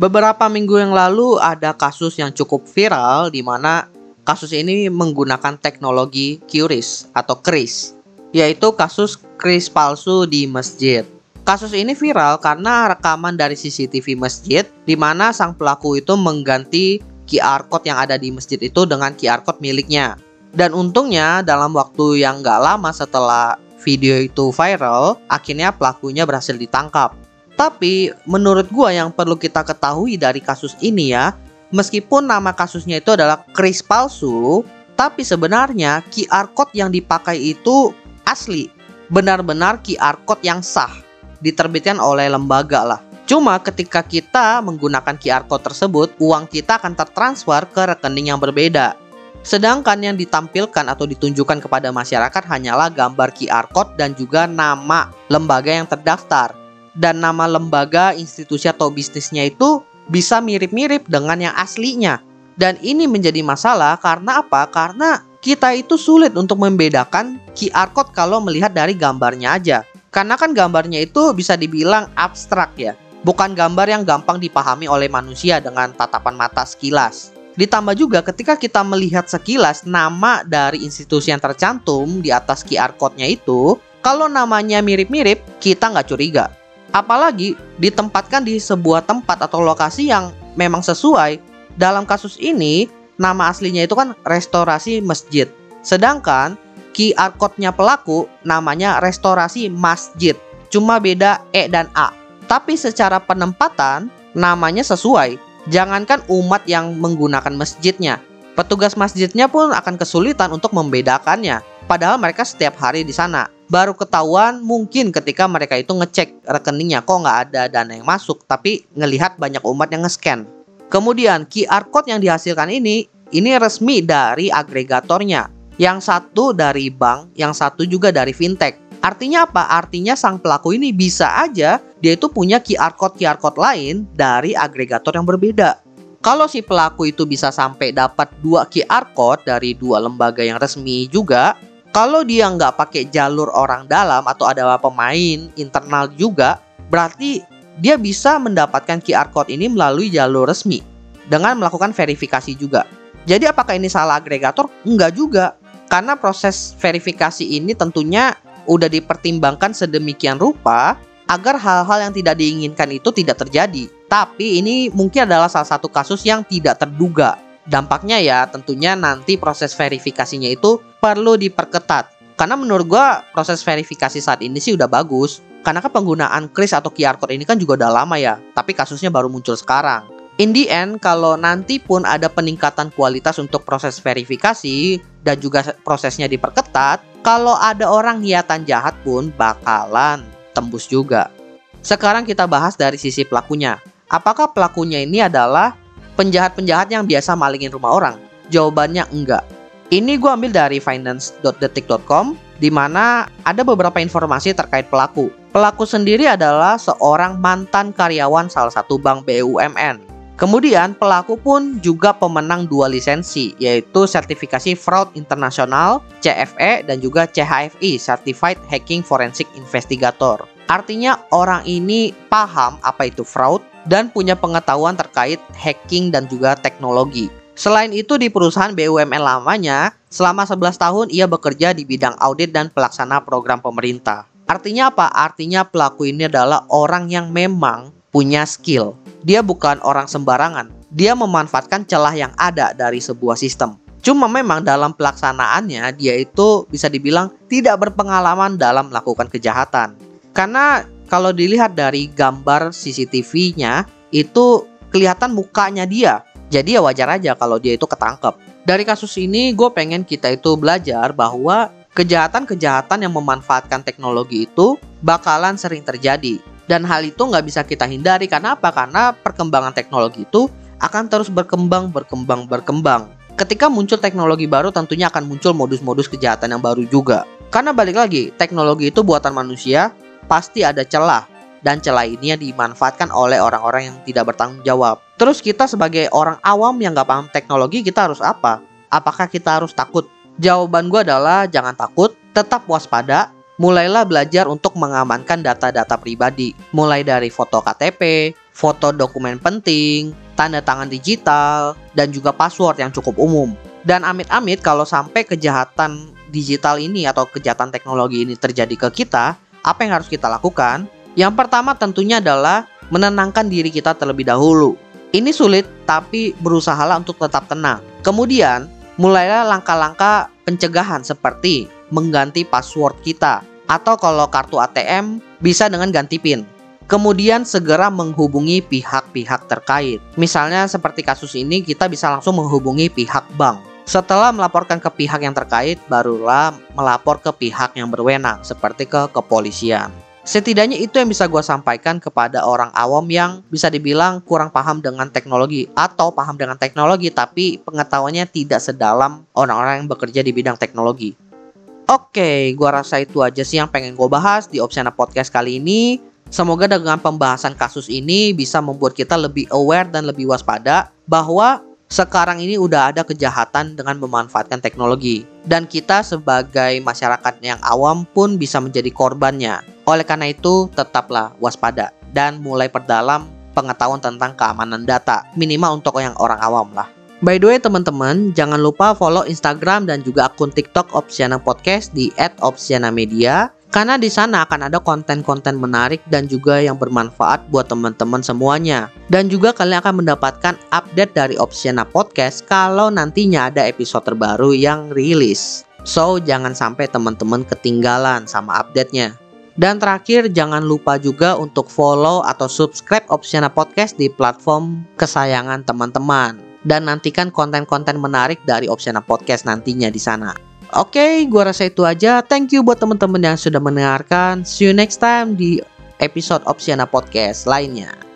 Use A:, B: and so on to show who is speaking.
A: Beberapa minggu yang lalu ada kasus yang cukup viral di mana kasus ini menggunakan teknologi QRIS atau KRIS, yaitu kasus kris palsu di masjid. Kasus ini viral karena rekaman dari CCTV masjid di mana sang pelaku itu mengganti QR code yang ada di masjid itu dengan QR code miliknya. Dan untungnya dalam waktu yang nggak lama setelah video itu viral, akhirnya pelakunya berhasil ditangkap. Tapi menurut gua yang perlu kita ketahui dari kasus ini ya, meskipun nama kasusnya itu adalah kris palsu, tapi sebenarnya QR code yang dipakai itu asli, benar-benar QR code yang sah, diterbitkan oleh lembaga lah. Cuma ketika kita menggunakan QR code tersebut, uang kita akan tertransfer ke rekening yang berbeda. Sedangkan yang ditampilkan atau ditunjukkan kepada masyarakat hanyalah gambar QR code dan juga nama lembaga yang terdaftar dan nama lembaga, institusi atau bisnisnya itu bisa mirip-mirip dengan yang aslinya. Dan ini menjadi masalah karena apa? Karena kita itu sulit untuk membedakan QR code kalau melihat dari gambarnya aja. Karena kan gambarnya itu bisa dibilang abstrak ya. Bukan gambar yang gampang dipahami oleh manusia dengan tatapan mata sekilas. Ditambah juga ketika kita melihat sekilas nama dari institusi yang tercantum di atas QR code-nya itu, kalau namanya mirip-mirip, kita nggak curiga. Apalagi ditempatkan di sebuah tempat atau lokasi yang memang sesuai. Dalam kasus ini, nama aslinya itu kan restorasi masjid. Sedangkan QR code-nya pelaku namanya restorasi masjid. Cuma beda E dan A. Tapi secara penempatan namanya sesuai. Jangankan umat yang menggunakan masjidnya, petugas masjidnya pun akan kesulitan untuk membedakannya. Padahal mereka setiap hari di sana baru ketahuan mungkin ketika mereka itu ngecek rekeningnya kok nggak ada dana yang masuk tapi ngelihat banyak umat yang nge-scan. Kemudian QR code yang dihasilkan ini ini resmi dari agregatornya. Yang satu dari bank, yang satu juga dari fintech. Artinya apa? Artinya sang pelaku ini bisa aja dia itu punya QR code QR code lain dari agregator yang berbeda. Kalau si pelaku itu bisa sampai dapat dua QR code dari dua lembaga yang resmi juga, kalau dia nggak pakai jalur orang dalam atau ada pemain internal juga, berarti dia bisa mendapatkan QR code ini melalui jalur resmi dengan melakukan verifikasi juga. Jadi apakah ini salah agregator? Enggak juga. Karena proses verifikasi ini tentunya udah dipertimbangkan sedemikian rupa agar hal-hal yang tidak diinginkan itu tidak terjadi. Tapi ini mungkin adalah salah satu kasus yang tidak terduga Dampaknya ya tentunya nanti proses verifikasinya itu perlu diperketat. Karena menurut gua proses verifikasi saat ini sih udah bagus. Karena kan penggunaan kris atau QR code ini kan juga udah lama ya, tapi kasusnya baru muncul sekarang. In the end, kalau nanti pun ada peningkatan kualitas untuk proses verifikasi dan juga prosesnya diperketat, kalau ada orang niatan jahat pun bakalan tembus juga. Sekarang kita bahas dari sisi pelakunya. Apakah pelakunya ini adalah penjahat-penjahat yang biasa malingin rumah orang? Jawabannya enggak. Ini gue ambil dari finance.detik.com di mana ada beberapa informasi terkait pelaku. Pelaku sendiri adalah seorang mantan karyawan salah satu bank BUMN. Kemudian pelaku pun juga pemenang dua lisensi yaitu sertifikasi fraud internasional CFE dan juga CHFI Certified Hacking Forensic Investigator. Artinya orang ini paham apa itu fraud dan punya pengetahuan terkait hacking dan juga teknologi. Selain itu di perusahaan BUMN lamanya, selama 11 tahun ia bekerja di bidang audit dan pelaksana program pemerintah. Artinya apa? Artinya pelaku ini adalah orang yang memang punya skill. Dia bukan orang sembarangan. Dia memanfaatkan celah yang ada dari sebuah sistem. Cuma memang dalam pelaksanaannya dia itu bisa dibilang tidak berpengalaman dalam melakukan kejahatan. Karena kalau dilihat dari gambar CCTV-nya itu kelihatan mukanya dia. Jadi ya wajar aja kalau dia itu ketangkep. Dari kasus ini gue pengen kita itu belajar bahwa kejahatan-kejahatan yang memanfaatkan teknologi itu bakalan sering terjadi. Dan hal itu nggak bisa kita hindari karena apa? Karena perkembangan teknologi itu akan terus berkembang, berkembang, berkembang. Ketika muncul teknologi baru tentunya akan muncul modus-modus kejahatan yang baru juga. Karena balik lagi, teknologi itu buatan manusia pasti ada celah dan celah ini yang dimanfaatkan oleh orang-orang yang tidak bertanggung jawab. Terus kita sebagai orang awam yang gak paham teknologi kita harus apa? Apakah kita harus takut? Jawaban gue adalah jangan takut, tetap waspada, mulailah belajar untuk mengamankan data-data pribadi. Mulai dari foto KTP, foto dokumen penting, tanda tangan digital, dan juga password yang cukup umum. Dan amit-amit kalau sampai kejahatan digital ini atau kejahatan teknologi ini terjadi ke kita, apa yang harus kita lakukan? Yang pertama tentunya adalah menenangkan diri kita terlebih dahulu. Ini sulit tapi berusahalah untuk tetap tenang. Kemudian, mulailah langkah-langkah pencegahan seperti mengganti password kita atau kalau kartu ATM bisa dengan ganti PIN. Kemudian segera menghubungi pihak-pihak terkait. Misalnya seperti kasus ini kita bisa langsung menghubungi pihak bank. Setelah melaporkan ke pihak yang terkait, barulah melapor ke pihak yang berwenang seperti ke kepolisian. Setidaknya itu yang bisa gue sampaikan kepada orang awam yang bisa dibilang kurang paham dengan teknologi atau paham dengan teknologi tapi pengetahuannya tidak sedalam orang-orang yang bekerja di bidang teknologi. Oke, gue rasa itu aja sih yang pengen gue bahas di Opsiana Podcast kali ini. Semoga dengan pembahasan kasus ini bisa membuat kita lebih aware dan lebih waspada bahwa sekarang ini udah ada kejahatan dengan memanfaatkan teknologi dan kita sebagai masyarakat yang awam pun bisa menjadi korbannya. Oleh karena itu, tetaplah waspada dan mulai perdalam pengetahuan tentang keamanan data, minimal untuk yang orang awam lah. By the way teman-teman, jangan lupa follow Instagram dan juga akun TikTok Opsiana Podcast di @opsianamedia karena di sana akan ada konten-konten menarik dan juga yang bermanfaat buat teman-teman semuanya. Dan juga kalian akan mendapatkan update dari Opsiana Podcast kalau nantinya ada episode terbaru yang rilis. So, jangan sampai teman-teman ketinggalan sama update-nya. Dan terakhir, jangan lupa juga untuk follow atau subscribe Opsiana Podcast di platform kesayangan teman-teman. Dan nantikan konten-konten menarik dari Opsiana Podcast nantinya di sana. Oke, okay, gua rasa itu aja. Thank you buat teman-teman yang sudah mendengarkan. See you next time di episode Opsiana Podcast lainnya.